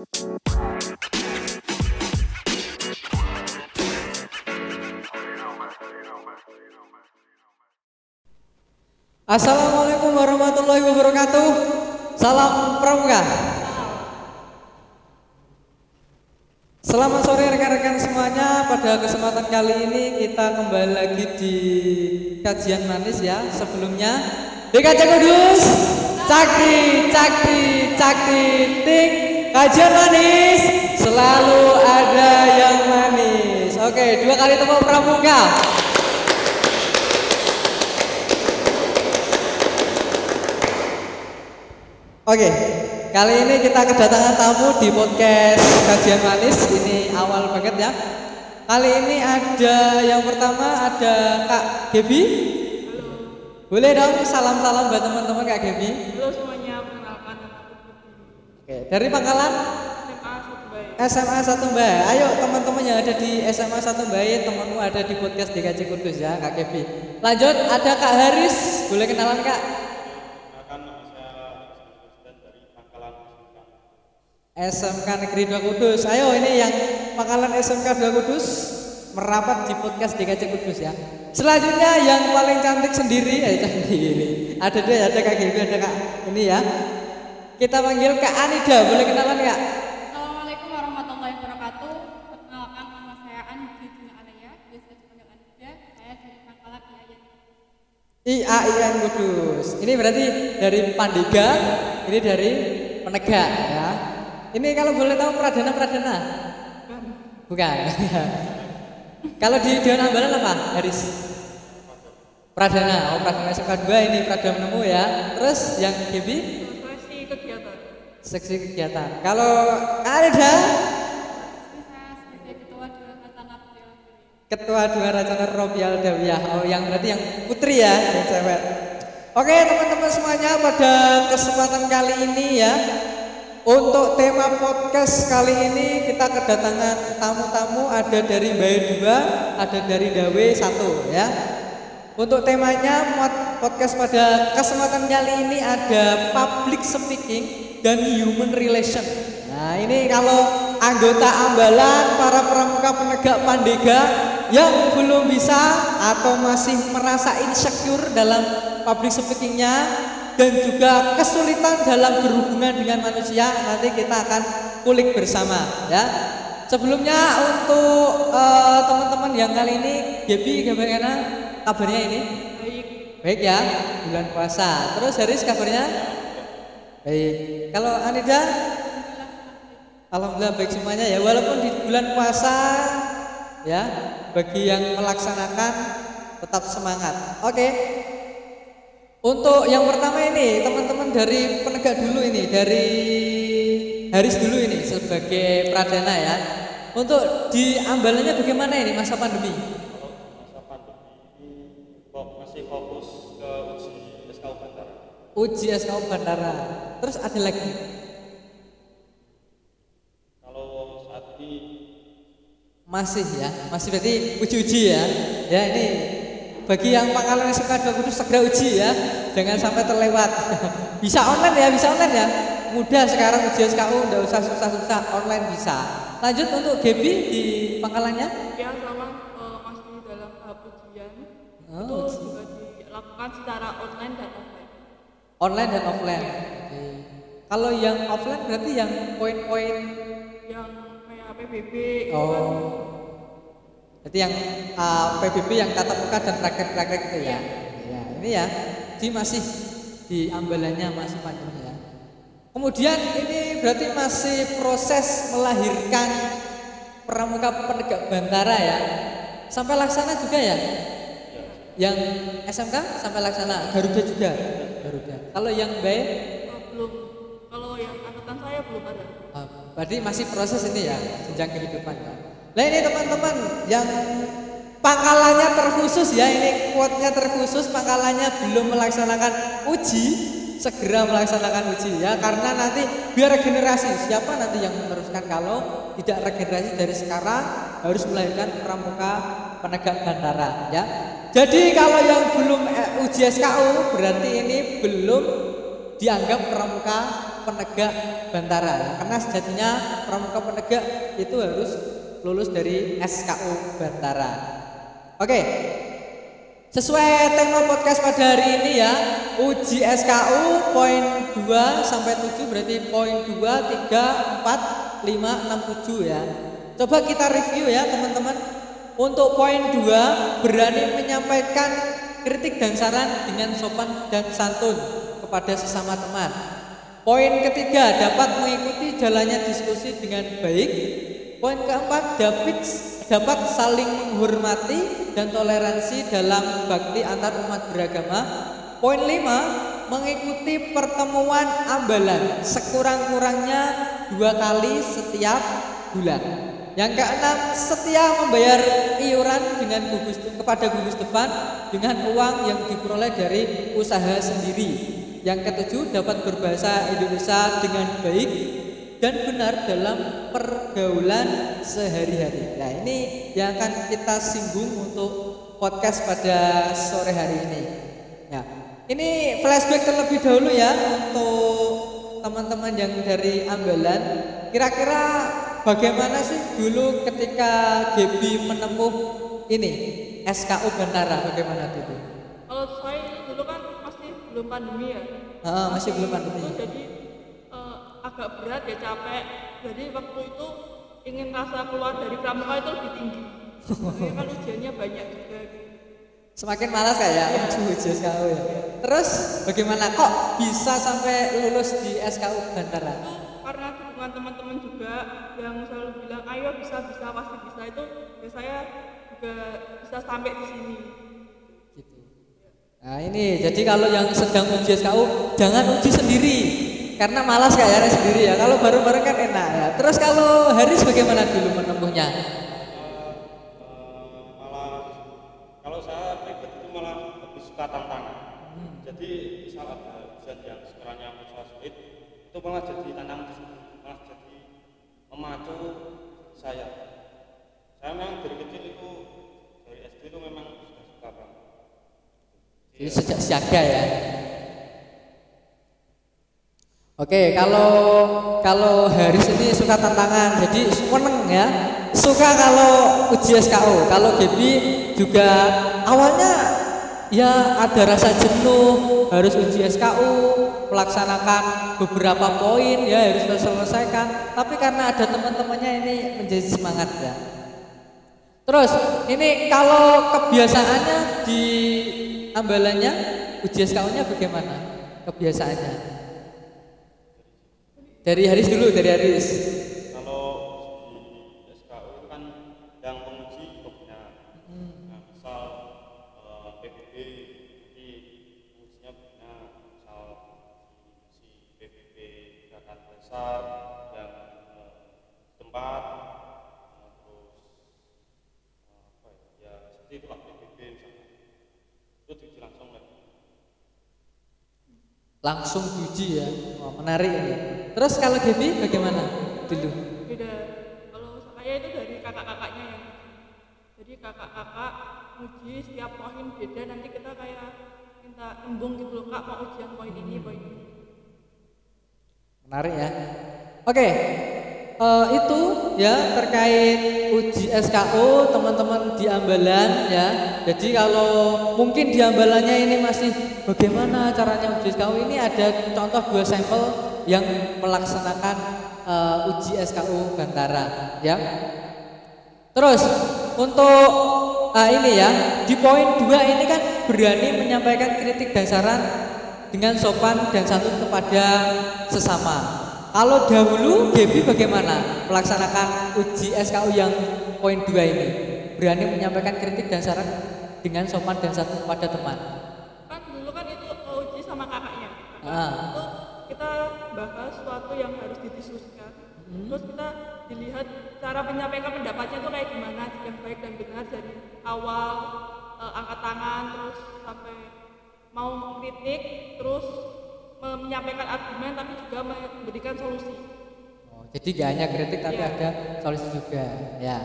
Assalamualaikum warahmatullahi wabarakatuh. Salam pramuka. Selamat sore rekan-rekan semuanya. Pada kesempatan kali ini kita kembali lagi di kajian manis ya. Sebelumnya DKC Kudus, Cakti, Cakti, Cakti, Tik, kajian manis selalu ada yang manis. Oke, dua kali tepuk pramuka. Oke, kali ini kita kedatangan tamu di podcast Kajian Manis. Ini awal banget ya. Kali ini ada yang pertama ada Kak Gebi. Boleh dong salam-salam buat teman-teman Kak Gebi. Halo semuanya, Oke, dari Pangkalan SMA 1 Mbak. Ayo teman-teman yang ada di SMA 1 Mbak, temanmu ada di podcast DKC Kudus ya Kak Gebi. Lanjut ada Kak Haris. Boleh kenalan Kak? Saya dari Pangkalan SMK. SMK Negeri 2 Kudus. Ayo ini yang Pangkalan SMK 2 Kudus merapat di podcast DKC Kudus ya. Selanjutnya yang paling cantik sendiri, eh sendiri. Ada dua, ada Kak Gibi, ada Kak ini ya. Kita panggil Kak Anida, boleh kenalan Kak? Assalamualaikum warahmatullahi wabarakatuh. Perkenalkan nama saya Anji Juna Alaya, biasa dipanggil Anida. Saya dari Pangkalan IAIN. IAIN Kudus. Ini berarti dari Pandiga, ini dari Penegak ya. Ini kalau boleh tahu pradana pradana? Bukan. kalau di Dewan Ambalan apa? Haris. Pradana. Oh, Pradana SMK 2 ini Pradana menemu ya. Terus yang Gibi. Seksi kegiatan. Kalau sebagai ketua Dua Racana Robial Dawiyah. Oh, yang berarti yang putri ya, yang cewek. Oke, teman-teman semuanya pada kesempatan kali ini ya untuk tema podcast kali ini kita kedatangan tamu-tamu ada dari Bayu 2, ada dari Dawe 1 ya. Untuk temanya podcast pada kesempatan kali ini ada public speaking dan human relation. Nah, ini kalau anggota ambalan, para pramuka penegak pandega yang belum bisa atau masih merasa insecure dalam public speakingnya dan juga kesulitan dalam berhubungan dengan manusia, nanti kita akan kulik bersama ya. Sebelumnya untuk eh, teman-teman yang kali ini Gebi bagaimana kabarnya ini? Baik. Baik ya, bulan puasa. Terus Haris kabarnya? Baik. Kalau Anida? Alhamdulillah baik semuanya ya. Walaupun di bulan puasa ya, bagi yang melaksanakan tetap semangat. Oke. Untuk yang pertama ini, teman-teman dari penegak dulu ini, dari Haris dulu ini sebagai pradana ya. Untuk di ambalannya bagaimana ini masa pandemi? Masa pandemi masih fokus ke uji SKU Bandara. Uji SKU Bandara. Terus ada lagi? Kalau saat ini Masih ya, masih berarti uji-uji ya. Ya ini bagi yang pangkalan SMK 2 Kudus segera uji ya. Jangan sampai terlewat. bisa online ya, bisa online ya. Mudah sekarang uji SKU, enggak usah susah-susah, online bisa. Lanjut untuk Gebi di pangkalannya. Ya sama eh, masih dalam tahap ujian. Oh, itu uji. juga dilakukan secara online dan. Online dan offline. Oke. Kalau yang offline berarti yang poin-poin Yang kayak PBB itu kan Oh. Berarti yang uh, PBB yang tatap muka dan praktek-praktek itu ya. Ya, ini ya. Di masih di ambalannya masih pandemi ya. Kemudian ini berarti masih proses melahirkan pramuka penegak bantara ya. Sampai laksana juga ya? Yang SMK sampai laksana, Garuda juga. Garuda. Kalau yang baik eh, belum. Kalau yang angkatan saya belum ada. Ah, berarti masih proses ini ya, jenjang kehidupan ya. Nah ini teman-teman yang pangkalannya terkhusus ya, ini quote-nya terkhusus, pangkalannya belum melaksanakan uji, segera melaksanakan uji ya, karena nanti biar regenerasi, siapa nanti yang meneruskan kalau tidak regenerasi dari sekarang harus melahirkan pramuka penegak bandara ya. Jadi kalau yang belum eh, uji SKU berarti ini belum dianggap pramuka penegak Bantara. Karena sejatinya pramuka penegak itu harus lulus dari SKU Bantara. Oke. Sesuai tema podcast pada hari ini ya, uji SKU poin 2 sampai 7 berarti poin 2, 3, 4, 5, 6, 7 ya. Coba kita review ya teman-teman. Untuk poin 2 berani menyampaikan kritik dan saran dengan sopan dan santun kepada sesama teman. Poin ketiga dapat mengikuti jalannya diskusi dengan baik. Poin keempat dapat dapat saling menghormati dan toleransi dalam bakti antar umat beragama. Poin lima mengikuti pertemuan ambalan sekurang-kurangnya dua kali setiap bulan. Yang keenam, setia membayar iuran dengan gugus kepada gugus depan dengan uang yang diperoleh dari usaha sendiri. Yang ketujuh, dapat berbahasa Indonesia dengan baik dan benar dalam pergaulan sehari-hari. Nah, ini yang akan kita singgung untuk podcast pada sore hari ini. Ya. Ini flashback terlebih dahulu ya untuk teman-teman yang dari Ambalan. Kira-kira bagaimana sih dulu ketika Gebi menempuh ini SKU Bantara bagaimana dulu? Kalau saya dulu kan masih belum pandemi ya. Ah, masih belum pandemi. Itu jadi eh, agak berat ya capek. Jadi waktu itu ingin rasa keluar dari pramuka itu lebih tinggi. Soalnya kan ujiannya banyak juga. Semakin malas kayak ya untuk uji SKU ya. Terus bagaimana kok bisa sampai lulus di SKU Bantara? Teman-teman juga yang selalu bilang ayo bisa bisa pasti bisa itu ya saya juga bisa sampai di sini. Gitu. Nah ini jadi kalau yang sedang uji SKU jangan uji sendiri karena malas kayak ya sendiri ya. Kalau bareng-bareng kan enak ya. Terus kalau Haris bagaimana dulu menempuhnya? Eh, malah kalau saya pribadi itu malah lebih suka tantangan. Jadi misal ada ujian yang sekiranya menurut sulit, itu malah jadi tantangan memacu saya. Saya memang dari kecil itu dari SD itu memang sudah suka banget. Jadi sejak siaga ya. Oke, kalau kalau Haris ini suka tantangan, jadi seneng ya. Suka kalau uji SKU. Kalau Gebi juga awalnya ya ada rasa jenuh, harus uji SKU, melaksanakan beberapa poin ya harus diselesaikan. Tapi karena ada teman-temannya ini menjadi semangat ya. Terus ini kalau kebiasaannya di ambalannya uji SKU-nya bagaimana? Kebiasaannya? Dari Haris dulu, dari Haris. Langsung diuji ya. Wah, menarik ini. Terus kalau Gebi bagaimana? Dulu. beda kalau saya itu dari kakak-kakaknya yang jadi kakak-kakak uji setiap poin beda nanti kita kayak minta embung gitu loh kak mau ujian poin ini poin ini Menarik ya. Oke. Eh, itu ya terkait uji SKU teman-teman di Ambalan ya. Jadi kalau mungkin di Ambalannya ini masih bagaimana caranya uji SKU ini ada contoh dua sampel yang melaksanakan eh, uji SKU Bantara ya. Terus untuk ah, ini ya di poin dua ini kan berani menyampaikan kritik dan saran dengan sopan dan santun kepada sesama. Kalau dahulu Gebi bagaimana melaksanakan uji SKU yang poin dua ini? Berani menyampaikan kritik dan saran dengan sopan dan santun kepada teman. kan dulu kan itu uh, uji sama kakaknya kakak Ah. itu kita bahas sesuatu yang harus didiskusikan terus kita dilihat cara menyampaikan pendapatnya itu kayak gimana yang baik dan benar dari awal uh, angkat tangan terus sampai mau mengkritik terus menyampaikan argumen tapi juga memberikan solusi Oh, jadi gak hanya kritik tapi Iya. ada solusi juga. Ya.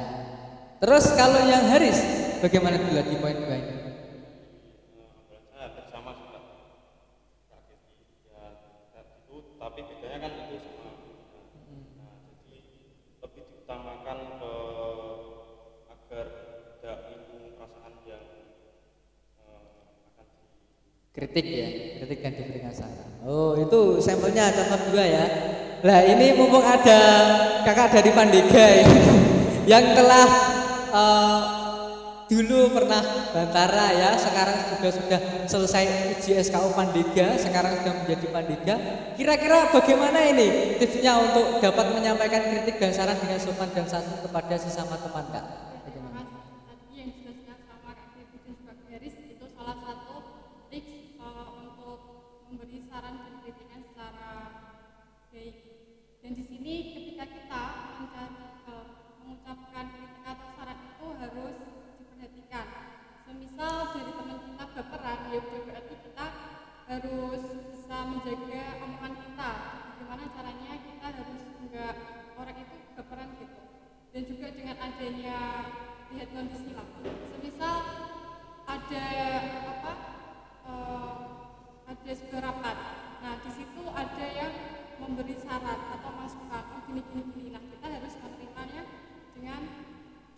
Terus kalau yang Haris bagaimana dulu di poin dua ini? saya hampir sama juga tragedi ya kayak gitu tapi bedanya kan kritik ya kritik dan diberikan saran oh contoh dua ya. Nah ini mumpung ada kakak dari Pandega ini yang telah eh, dulu pernah Bantara ya sekarang juga sudah selesai uji SKU Pandega sekarang sudah menjadi Pandega. Kira-kira bagaimana ini tipsnya untuk dapat menyampaikan kritik dan saran dengan sopan dan santun kepada sesama teman kak saran dan secara baik. Dan di sini ketika kita mencari, eh, mengucapkan kritik atau saran itu harus diperhatikan. Semisal dari teman kita baperan, ya berarti kita harus bisa menjaga omongan kita. Bagaimana caranya kita harus enggak orang itu baperan gitu dan juga dengan adanya lihat kondisi lah. Semisal ada apa eh, sebuah rapat. Nah di situ ada yang memberi saran atau masukan oh gini gini gini. Nah kita harus menerimanya dengan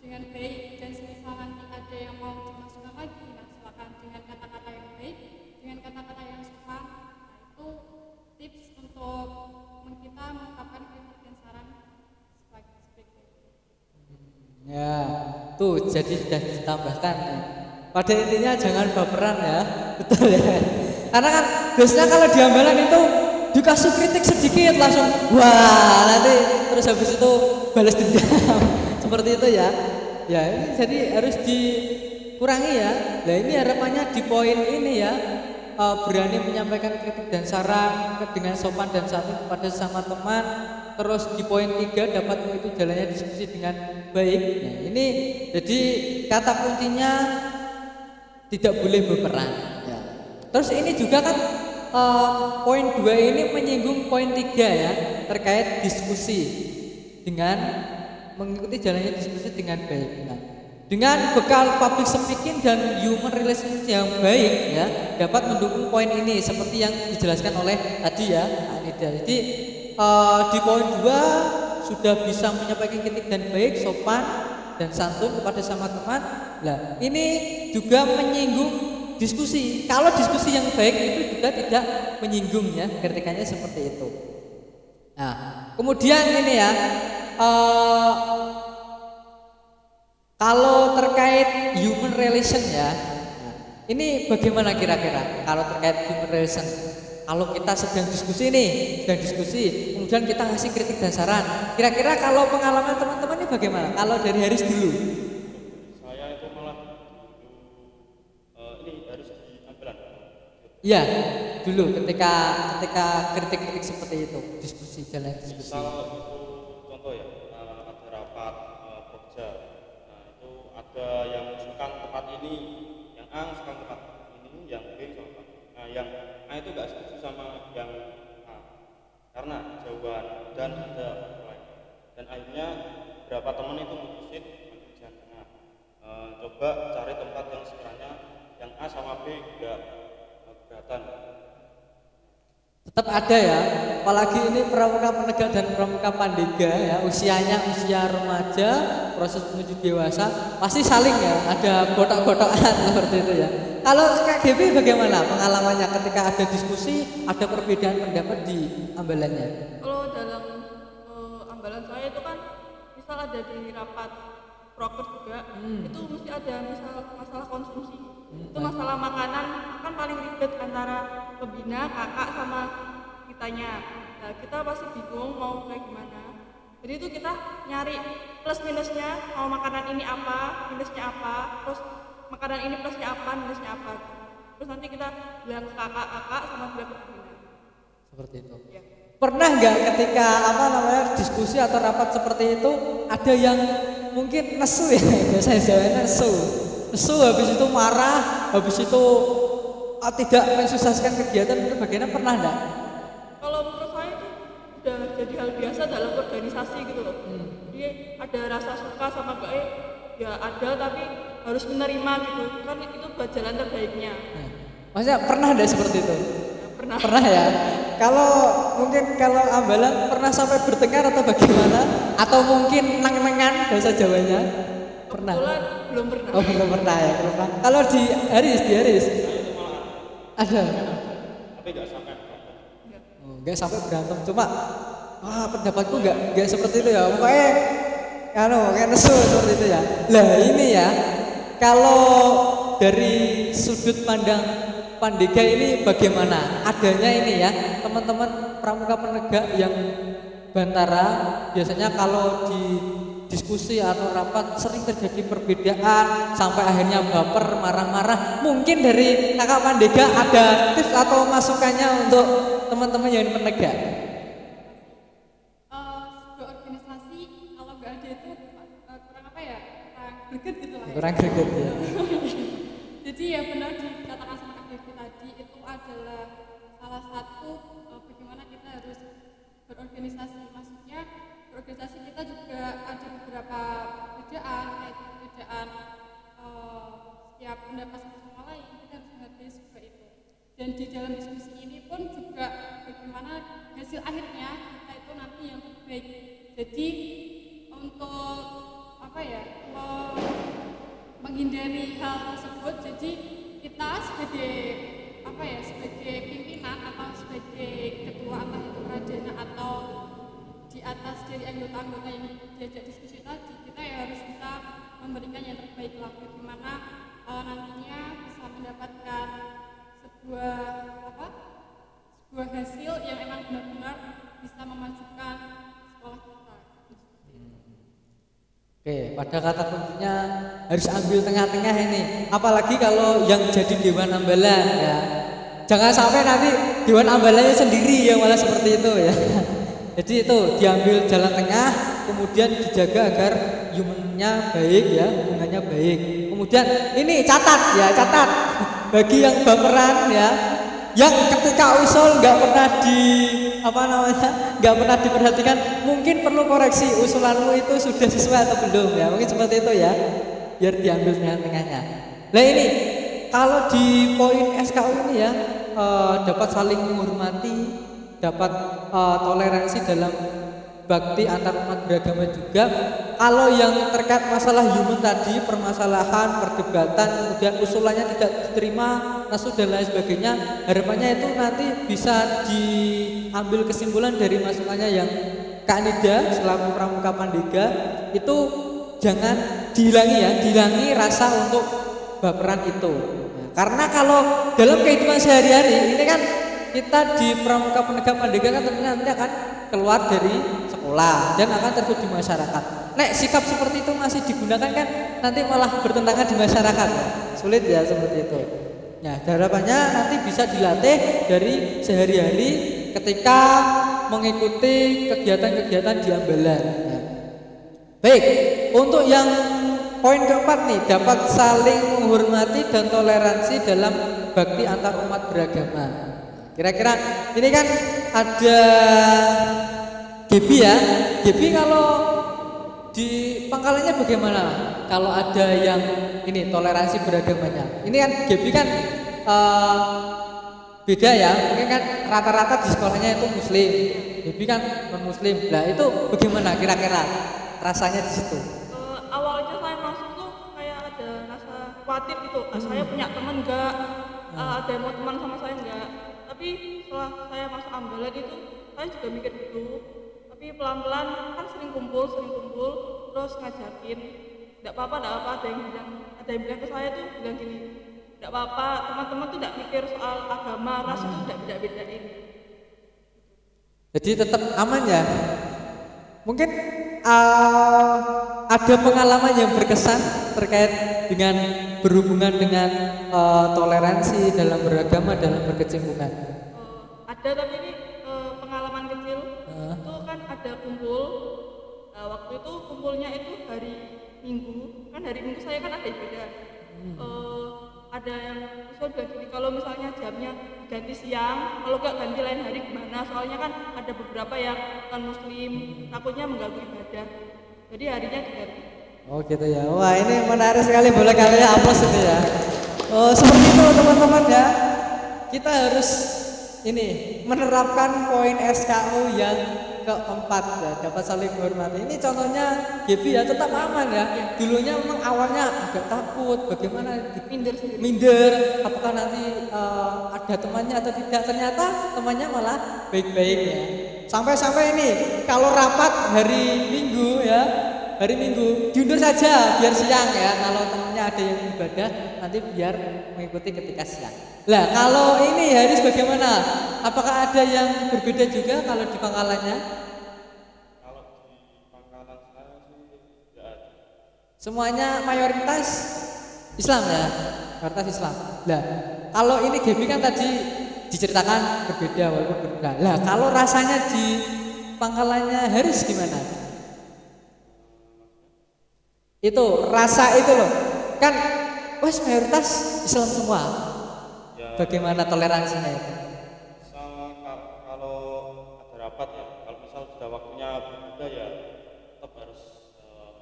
dengan baik dan semisal nanti ada yang mau dimasukkan lagi, nah silakan dengan kata-kata yang baik, dengan kata-kata yang sopan. Nah itu tips untuk kita mengungkapkan kritik dan saran sebagai sebagai Ya, tuh jadi sudah ditambahkan. Pada intinya jangan baperan ya, betul ya. Karena kan biasanya kalau di ambalan itu dikasih kritik sedikit langsung wah nanti terus habis itu balas dendam seperti itu ya. Ya ini jadi harus dikurangi ya. Nah ini harapannya di poin ini ya eh, berani menyampaikan kritik dan saran dengan sopan dan santun kepada sesama teman. Terus di poin tiga dapat itu jalannya diskusi dengan baik. Nah, ini jadi kata kuncinya tidak boleh berperan. Ya. Terus ini juga kan eh, poin dua ini menyinggung poin tiga ya terkait diskusi dengan mengikuti jalannya diskusi dengan baik. Nah, dengan bekal public speaking dan human relations yang baik ya dapat mendukung poin ini seperti yang dijelaskan oleh tadi ya Anida. Jadi eh, di poin dua sudah bisa menyampaikan kritik dan baik, sopan dan santun kepada sama teman. Nah, ini juga menyinggung diskusi. Kalau diskusi yang baik itu juga tidak menyinggung ya, kritikannya seperti itu. Nah, kemudian ini ya, eh, kalau terkait human relation ya, ini bagaimana kira-kira kalau terkait human relation? Kalau kita sedang diskusi nih, sedang diskusi, kemudian kita ngasih kritik dan saran. Kira-kira kalau pengalaman teman-teman ini bagaimana? Kalau dari Haris dulu, Iya, dulu ketika ketika kritik-kritik seperti itu, diskusi jalan diskusi. misal contoh ya eh, ada rapat eh, kerja nah itu ada yang mengusulkan tempat ini yang A mengusulkan tempat ini yang B tempat nah yang A itu nggak setuju sama yang A karena jauhan dan ada lain. Dan akhirnya beberapa teman itu mutusin ambil jalan tengah. Eh, coba cari tempat yang sekiranya yang A sama B nggak eh, keberatan Tetap ada ya, apalagi ini pramuka penegak dan pramuka pandega ya, usianya usia remaja, proses menuju dewasa, pasti saling ya, ada gotok-gotokan seperti itu ya. Kalau Kak Devi bagaimana pengalamannya ketika ada diskusi, ada perbedaan pendapat di ambalannya? Kalau dalam eh, ambalan saya itu kan misal ada di rapat proker juga, itu mesti ada misal masalah konsumsi. Itu masalah makanan kan paling ribet antara pembina, kakak sama kitanya. Nah, kita pasti bingung mau kayak gimana. Jadi itu kita nyari plus minusnya, mau makanan ini apa, minusnya apa, terus makanan ini plusnya apa, minusnya apa. Terus nanti kita bilang ke kakak-kakak sama bilang ke pembina. Seperti itu. Ya. Pernah nggak ketika apa namanya diskusi atau rapat seperti itu ada yang mungkin nesu ya biasanya jawabnya nesu, nesu habis itu marah, habis itu ah, tidak mensukseskan kegiatan itu bagaimana pernah enggak? Kalau menurut saya itu udah jadi hal biasa dalam organisasi gitu loh. Hmm. Jadi ada rasa suka sama enggak eh ya ada tapi harus menerima gitu. Kan itu buat jalan terbaiknya. Nah, Maksudnya pernah enggak seperti itu? Ya, pernah. Pernah ya. Kalau mungkin kalau ambalan pernah sampai bertengkar atau bagaimana? Atau mungkin nang-nangan bahasa Jawanya? Pernah. Kebetulan belum pernah. Oh belum pernah ya belum pernah. Kalau di Haris di Haris Ada. tapi nggak sampai Oh, nggak sampai berantem cuma ah pendapatku nggak nggak seperti itu ya pokoknya anu kayak nesu seperti itu ya lah ini ya kalau dari sudut pandang Pandega ini bagaimana adanya ini ya teman-teman pramuka penegak yang Bantara biasanya kalau di diskusi atau rapat sering terjadi perbedaan sampai akhirnya baper marah-marah mungkin dari kakak Pandega ada tips atau masukannya untuk teman-teman yang penegak Eh, organisasi kalau nggak ada itu eh, kurang apa ya kurang greget gitu lah ya. kurang greget ya Jadi ya benar dikatakan sama Kak Devi tadi itu adalah salah satu eh, bagaimana kita harus berorganisasi. Maksudnya berorganisasi kita juga di dalam diskusi ini pun juga bagaimana hasil akhirnya kita itu nanti yang terbaik. Jadi untuk apa ya? me- menghindari hal tersebut jadi kita sebagai apa ya sebagai pimpinan atau sebagai ketua entah itu pradana atau di atas dari anggota-anggota yang pada kata kuncinya harus ambil tengah-tengah ini. Apalagi kalau yang jadi dewan ambalan ya. Jangan sampai nanti dewan ambalannya sendiri yang malah seperti itu ya. Jadi itu diambil jalan tengah, kemudian dijaga agar humannya baik ya, hubungannya baik. Kemudian ini catat ya, catat bagi yang baperan ya, yang ketika usul nggak pernah di apa namanya? Nggak pernah diperhatikan. Mungkin perlu koreksi usulanmu itu sudah sesuai atau belum ya? Mungkin seperti itu ya biar diambil tengah-tengahnya. Nah ini kalau di poin SKU ini ya eh, dapat saling menghormati dapat eh, toleransi dalam bakti antar umat beragama juga. Kalau yang terkait masalah human tadi, permasalahan, perdebatan, kemudian usulannya tidak diterima, nasu dan lain sebagainya, harapannya itu nanti bisa diambil kesimpulan dari masukannya yang Kak Nida selaku pramuka Pandega itu jangan dihilangi ya, dihilangi rasa untuk baperan itu. Karena kalau dalam kehidupan sehari-hari ini kan kita di pramuka penegak Pandega kan tentunya nanti akan keluar dari sekolah dan akan terjun di masyarakat. Nek sikap seperti itu masih digunakan kan nanti malah bertentangan di masyarakat. Sulit ya seperti itu. Nah, harapannya nanti bisa dilatih dari sehari-hari ketika mengikuti kegiatan-kegiatan di ambalan. Nah, Baik, untuk yang poin keempat nih dapat saling menghormati dan toleransi dalam bakti antar umat beragama. Kira-kira ini kan ada Gebi ya, Gebi kalau di pangkalannya bagaimana? Kalau ada yang ini toleransi beragamanya. Ini kan Gebi kan eh, beda ya, mungkin kan rata-rata di sekolahnya itu Muslim, Gebi kan non Muslim. Nah itu bagaimana kira-kira rasanya di situ? Eh, awalnya saya masuk tuh kayak ada rasa khawatir gitu. Ah, saya punya teman enggak Ah, ada yang mau teman sama saya enggak tapi setelah saya masuk ambalan itu saya juga mikir gitu tapi pelan-pelan kan sering kumpul sering kumpul terus ngajakin enggak apa-apa enggak apa ada yang bilang ada yang bilang ke saya tuh bilang gini enggak apa-apa teman-teman tuh enggak mikir soal agama ras itu enggak beda-bedain Jadi tetap aman ya. Mungkin uh, ada pengalaman yang berkesan terkait dengan berhubungan dengan uh, toleransi dalam beragama dalam berkecimpungan. Kumpulnya itu hari minggu kan hari minggu saya kan ada ibadah Eh, ada yang usul bilang gini kalau misalnya jamnya ganti siang kalau nggak ganti lain hari gimana soalnya kan ada beberapa yang non muslim takutnya mengganggu ibadah jadi harinya diganti Oh gitu ya. Wah ini menarik sekali. Boleh kalian aplaus itu ya. Oh seperti itu teman-teman ya. Kita harus ini menerapkan poin SKU yang keempat ya dapat saling menghormati. Ini contohnya Gaby ya tetap aman ya. Dulunya memang awalnya agak takut bagaimana minder minder apakah nanti eh, ada temannya atau tidak. Ternyata temannya malah baik-baik ya. Sampai-sampai ini kalau rapat hari Minggu ya hari Minggu. Diundur saja biar siang ya. Kalau temannya ada yang ibadah nanti biar mengikuti ketika siang. Lah kalau ini Haris bagaimana? Apakah ada yang berbeda juga kalau di pangkalannya? Kalau di pangkalan saya sih ada. semuanya mayoritas Islam ya? Mayoritas Islam. Lah kalau ini Gaby kan tadi diceritakan berbeda walaupun berbeda. Lah kalau rasanya di pangkalannya Haris gimana itu rasa itu loh kan wes mayoritas Islam semua Ya, bagaimana toleransinya itu misal ka- kalau ada rapat ya, kalau misal sudah waktunya berbeda ya tetap harus eh,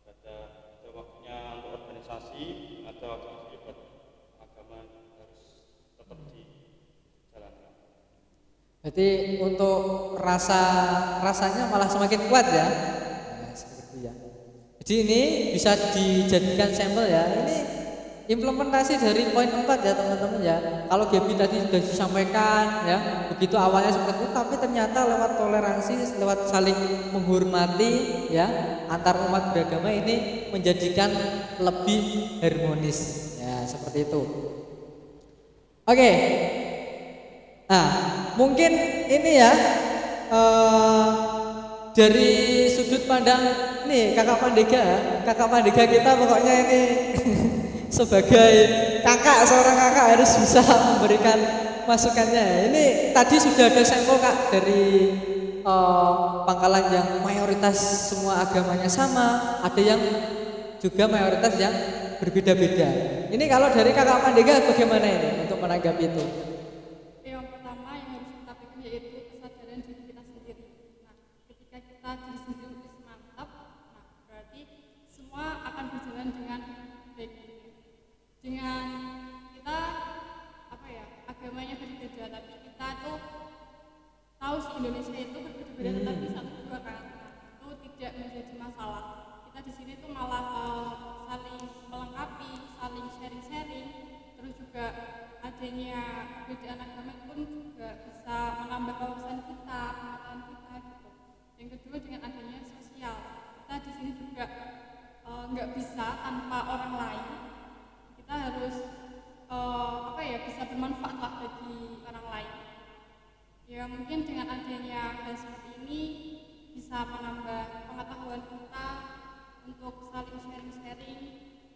ibadah. Ada waktunya untuk organisasi, ada waktunya ibadah agama harus tetap dijalankan. Berarti untuk rasa rasanya malah semakin kuat ya. Jadi ini bisa dijadikan sampel ya. Ini implementasi dari poin 4 ya teman-teman ya. Kalau Gaby tadi sudah disampaikan ya, begitu awalnya seperti itu, tapi ternyata lewat toleransi, lewat saling menghormati ya antar umat beragama ini menjadikan lebih harmonis ya seperti itu. Oke, Nah, mungkin ini ya eh, dari sudut pandang nih kakak Pandega, kakak Pandega kita pokoknya ini sebagai kakak seorang kakak harus bisa memberikan masukannya. Ini tadi sudah ada sampel kak dari eh, pangkalan yang mayoritas semua agamanya sama, ada yang juga mayoritas yang berbeda-beda. Ini kalau dari kakak Pandega bagaimana ini untuk menanggapi itu? Agamanya berbeda, tapi kita tuh tahu sih Indonesia itu berbeda-beda, tetapi satu dua itu tidak menjadi masalah. Kita di sini tuh malah eh, saling melengkapi, saling sharing-sharing, terus juga adanya perbedaan agama pun juga bisa menambah wawasan kita, pengetahuan kita gitu. Yang kedua dengan adanya sosial, kita di sini juga eh, nggak bisa tanpa orang lain. Kita harus eh, apa ya bisa bermanfaat lah bagi orang lain. Ya mungkin dengan adanya hal seperti ini bisa menambah pengetahuan kita untuk saling sharing-sharing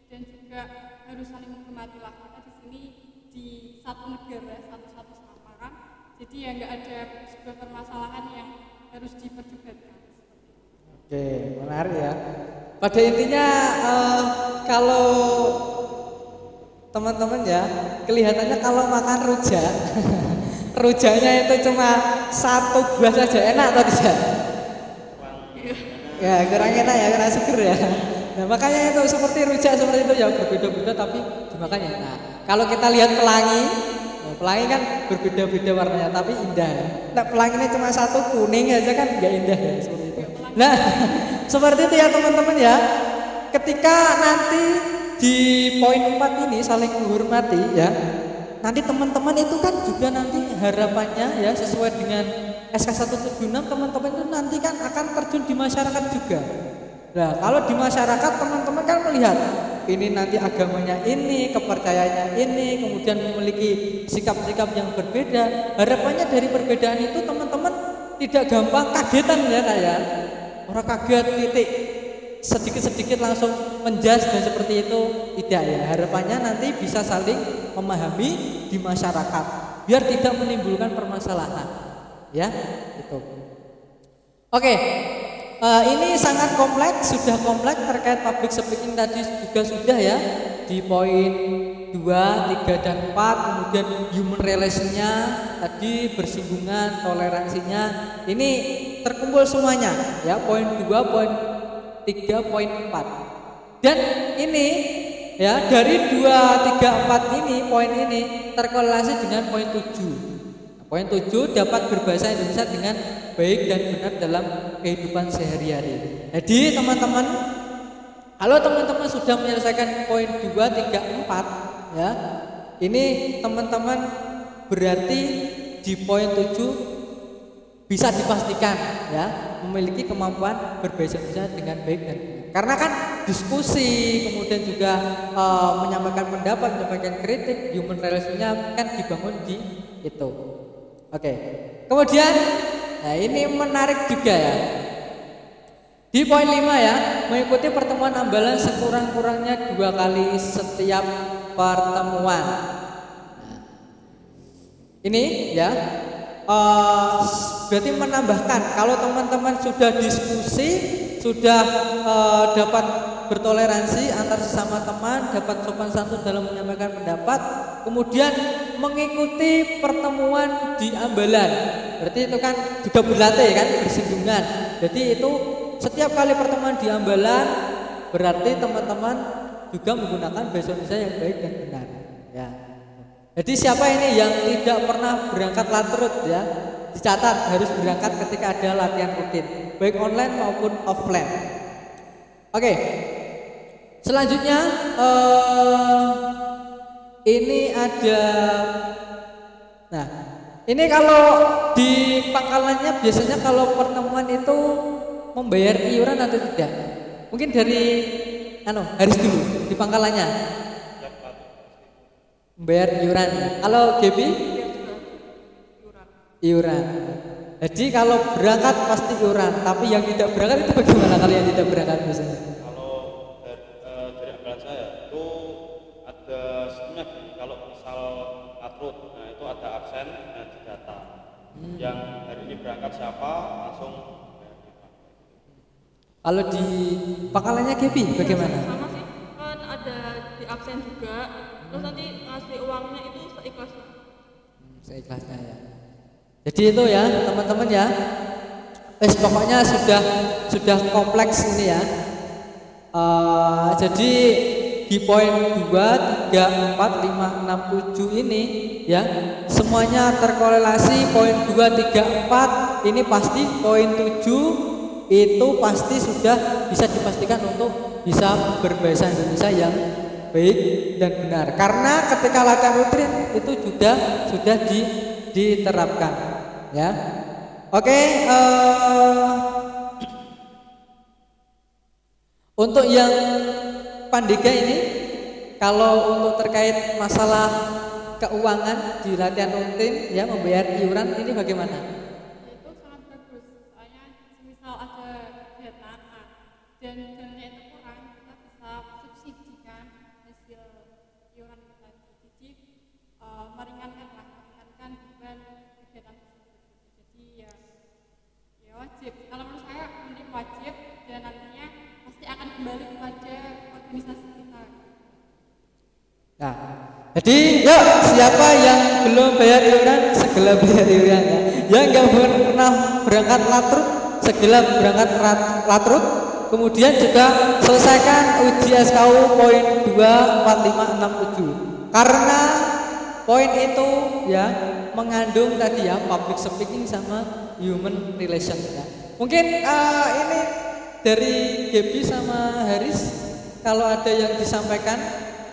dan juga harus saling menghormati lah kita di sini di satu negara satu-satu sama kan jadi ya nggak ada sebuah permasalahan yang harus diperdebatkan Oke, menarik ya. Pada intinya eh, kalau teman-teman ya, kelihatannya kalau makan rujak, rujaknya itu cuma satu buah saja enak atau tidak? Ya kurang enak ya, kurang seger ya. Nah makanya itu seperti rujak seperti itu ya berbeda-beda tapi dimakan. Nah kalau kita lihat pelangi, nah, pelangi kan berbeda-beda warnanya tapi indah. Nah pelanginya cuma satu kuning aja kan nggak indah ya seperti itu. Nah seperti itu ya teman-teman ya. Ketika nanti di poin 4 ini saling menghormati ya. Nanti teman-teman itu kan juga nanti harapannya ya sesuai dengan SK 176 teman-teman itu nanti kan akan terjun di masyarakat juga. Nah, kalau di masyarakat teman-teman kan melihat ini nanti agamanya ini, kepercayaannya ini, kemudian memiliki sikap-sikap yang berbeda. Harapannya dari perbedaan itu teman-teman tidak gampang kagetan ya kayak orang kaget titik sedikit-sedikit langsung menjas dan seperti itu tidak ya. Harapannya nanti bisa saling memahami di masyarakat biar tidak menimbulkan permasalahan. Ya, itu. Oke. Eh, ini sangat kompleks, sudah kompleks terkait public speaking tadi juga sudah ya di poin 2, 3 dan 4 kemudian human relation-nya tadi bersinggungan, toleransinya ini terkumpul semuanya ya poin 2, poin 3, poin 4. Dan ini ya dari 2, 3, 4 ini poin ini terkorelasi dengan poin 7. Nah, poin 7 dapat berbahasa Indonesia dengan baik dan benar dalam kehidupan sehari-hari. Jadi teman-teman, kalau teman-teman sudah menyelesaikan poin 2, 3, 4 ya. Ini teman-teman berarti di poin 7 bisa dipastikan ya memiliki kemampuan berbahasa dengan baik dan. Karena kan diskusi kemudian juga uh, menyampaikan pendapat, menyampaikan kritik, human relation-nya kan dibangun di itu. Oke. Kemudian nah ini menarik juga ya. Di poin 5 ya, mengikuti pertemuan ambalan sekurang-kurangnya dua kali setiap pertemuan. Nah, ini ya, uh, berarti menambahkan kalau teman-teman sudah diskusi, sudah uh, dapat bertoleransi antar sesama teman, dapat sopan santun dalam menyampaikan pendapat, kemudian mengikuti pertemuan di ambalan. Berarti itu kan juga berlatih kan, bersinggungan. Jadi itu setiap kali pertemuan di ambalan berarti teman-teman juga menggunakan bahasa Indonesia yang baik dan benar. Ya. Jadi siapa ini yang tidak pernah berangkat latrut ya? Dicatat harus berangkat ketika ada latihan rutin, baik online maupun offline. Oke. Selanjutnya uh, ini ada Nah, ini kalau di pangkalannya biasanya kalau pertemuan itu membayar iuran atau tidak? Mungkin dari anu harus dulu di pangkalannya. Membayar iuran. Kalau Gaby? Iuran. Jadi kalau berangkat pasti iuran, tapi yang tidak berangkat itu bagaimana kalau yang tidak berangkat biasanya? Kalau dari, eh, dari anggaran saya itu ada sistemnya kalau misal atrut, nah itu ada absen dan di data. Yang hari ini berangkat siapa langsung bayar. Kalau di pangkalannya Gaby bagaimana? Terus nanti ngasih uangnya itu seikhlasnya Seikhlasnya ya. Jadi itu ya teman-teman ya. Wes pokoknya sudah sudah kompleks ini ya. Eh, jadi di poin 2, 3, 4, 5, 6, 7 ini ya semuanya terkorelasi poin 2, 3, 4 ini pasti poin 7 itu pasti sudah bisa dipastikan untuk bisa berbahasa Indonesia yang baik dan benar karena ketika latihan rutin itu juga sudah di, diterapkan ya oke eh, untuk yang Pandega ini kalau untuk terkait masalah keuangan di latihan rutin ya membayar iuran ini bagaimana? Jadi yuk siapa yang belum bayar iuran segera bayar iuran ya. Yang nggak pernah berangkat latrut segera berangkat latrut. Kemudian juga selesaikan uji SKU poin 2, 4, 5, 6, 7 Karena poin itu ya mengandung tadi ya public speaking sama human relation ya. Mungkin eh, ini dari Gaby sama Haris kalau ada yang disampaikan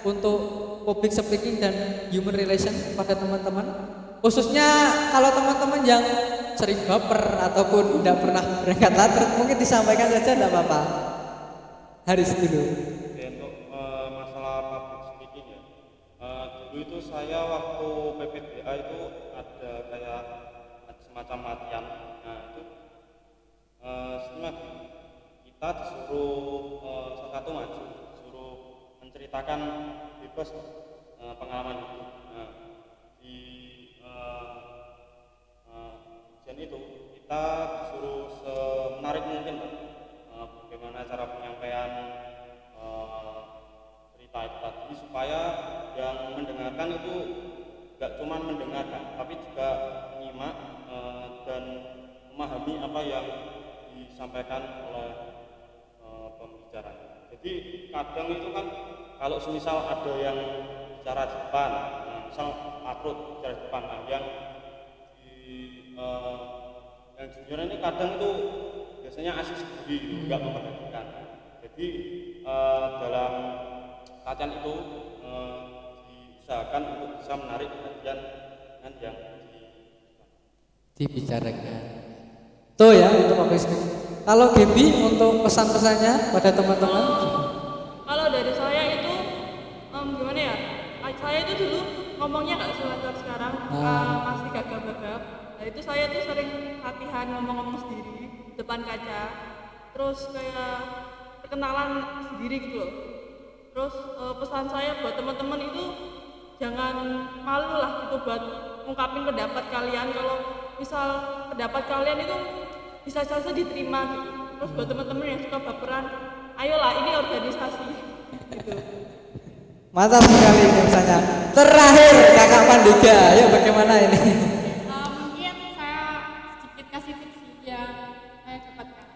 untuk public speaking dan human relation pada teman-teman khususnya kalau teman-teman yang sering baper ataupun tidak pernah berangkat latrut mungkin disampaikan saja tidak apa-apa Haris dulu Oke, untuk eh, masalah public speaking ya. Eh, dulu itu saya waktu PPDA itu ada kayak semacam latihan. Nah, itu eh sistemnya gini. kita disuruh eh, salah satu maju, menceritakan bebas eh, pengalaman hidup. Nah, di eh, ujian itu kita disuruh semenarik mungkin. Eh, bagaimana cara penyampaian eh, cerita itu tadi supaya yang mendengarkan itu nggak cuma mendengarkan tapi juga menyimak eh, dan memahami apa yang disampaikan oleh eh, pembicara. Jadi kadang itu kan kalau semisal ada yang bicara di depan, nah, misal atrut bicara di depan, nah, yang di eh, yang junior ini kadang itu biasanya asik sendiri gitu, nggak memperhatikan jadi eh, dalam latihan itu eh, diusahakan untuk bisa menarik perhatian dengan yang di dibicarakan. Tuh ya untuk Pak. Kalau Gaby untuk pesan-pesannya pada teman-teman. Kalau dari saya itu em, gimana ya? Ah, Saya itu dulu ngomongnya nggak selancar sekarang, Ah. ah, masih gagap-gagap. Nah itu saya tuh sering latihan ngomong-ngomong sendiri depan kaca. Terus kayak perkenalan sendiri gitu loh. Terus eh, pesan saya buat teman-teman itu jangan malu lah gitu buat ungkapin pendapat kalian. Kalau misal pendapat kalian itu bisa saja diterima gitu. Terus buat teman-teman yang suka baperan, ayolah ini organisasi gitu. Mantap sekali ini misalnya. Terakhir Kakak Pandega, ayo bagaimana ini? Eh, mungkin saya sedikit kasih tips yang saya dapatkan.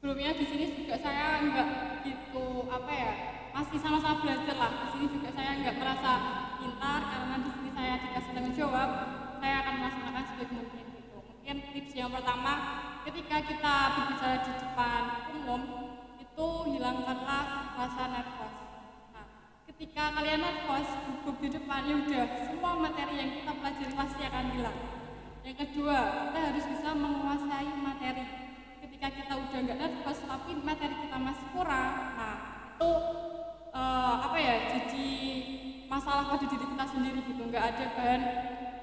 Sebelumnya di sini juga saya nggak gitu apa ya masih sama-sama belajar lah. Di sini juga saya nggak merasa pintar karena di sini saya dikasih tanggung jawab. Saya akan melaksanakan sebaik mungkin gitu. Mungkin tips yang pertama ketika kita berbicara di depan umum itu hilangkanlah rasa nervous. Ketika kalian nervous gugup di depan ya udah semua materi yang kita pelajari pasti akan hilang. Yang kedua kita harus bisa menguasai materi. Ketika kita udah nggak nervous tapi materi kita masih kurang nah itu eh, apa ya jadi masalah pada diri kita sendiri gitu. Nggak ada bahan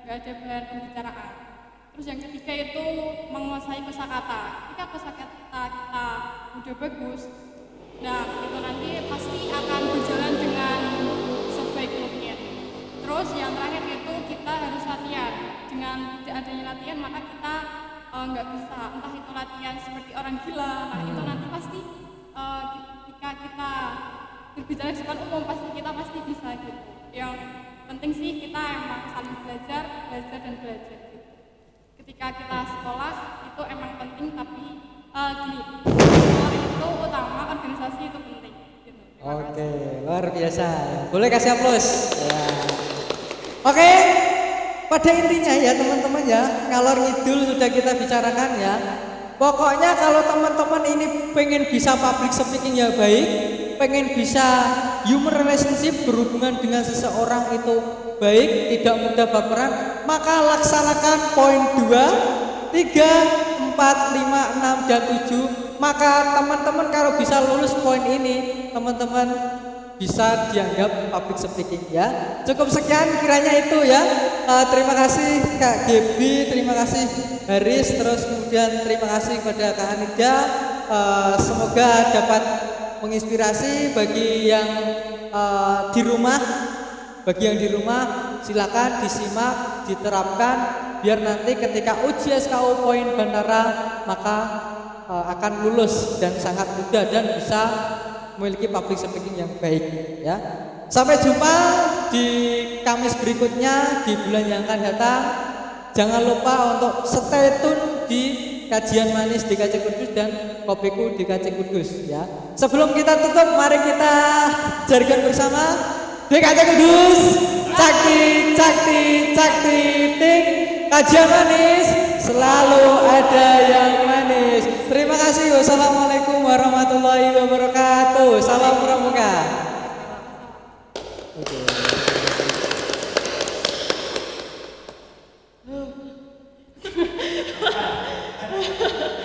nggak ada bahan pembicaraan. Terus yang ketiga itu menguasai kosakata. Ketika kosakata kita udah bagus nah itu nanti pasti akan berjalan dengan sebaik mungkin terus yang terakhir itu kita harus latihan. Dengan tidak adanya latihan maka kita eh, nggak bisa. Entah itu latihan seperti orang gila nah itu nanti pasti eh, ketika kita berbicara di depan umum pasti kita pasti bisa gitu. Yang penting sih kita emang saling belajar belajar dan belajar gitu. Ketika kita sekolah itu emang penting tapi eh, gini sekolah itu utama organisasi itu penting gitu. Oke, luar biasa. Boleh kasih aplaus. Ya. Oke, pada intinya ya teman-teman ya, ngalor ngidul sudah kita bicarakan ya. Pokoknya kalau teman-teman ini pengen bisa public speaking yang baik, pengen bisa human relationship berhubungan dengan seseorang itu baik, tidak mudah baperan, maka laksanakan poin 2, 3, 4, 5, 6, dan 7 maka teman-teman kalau bisa lulus poin ini teman-teman bisa dianggap public speaking ya. Cukup sekian kiranya itu ya. Eh, terima kasih Kak Gebi terima kasih Haris. Terus kemudian terima kasih kepada Kak Anida. Eh, semoga dapat menginspirasi bagi yang eh, di rumah. Bagi yang di rumah silakan disimak, diterapkan. Biar nanti ketika uji SKU poin bandara maka eh, akan lulus dan sangat mudah dan bisa memiliki public speaking yang baik ya. Sampai jumpa di Kamis berikutnya di bulan yang akan datang. Jangan lupa untuk stay tune di kajian manis di KC Kudus dan kopiku di KC Kudus ya. Sebelum kita tutup mari kita jargon bersama DKC Kudus Cakti Cakti Cakti Ting Kajian manis selalu ada yang manis Assalamualaikum warahmatullahi wabarakatuh. Salam pramuka. Okay.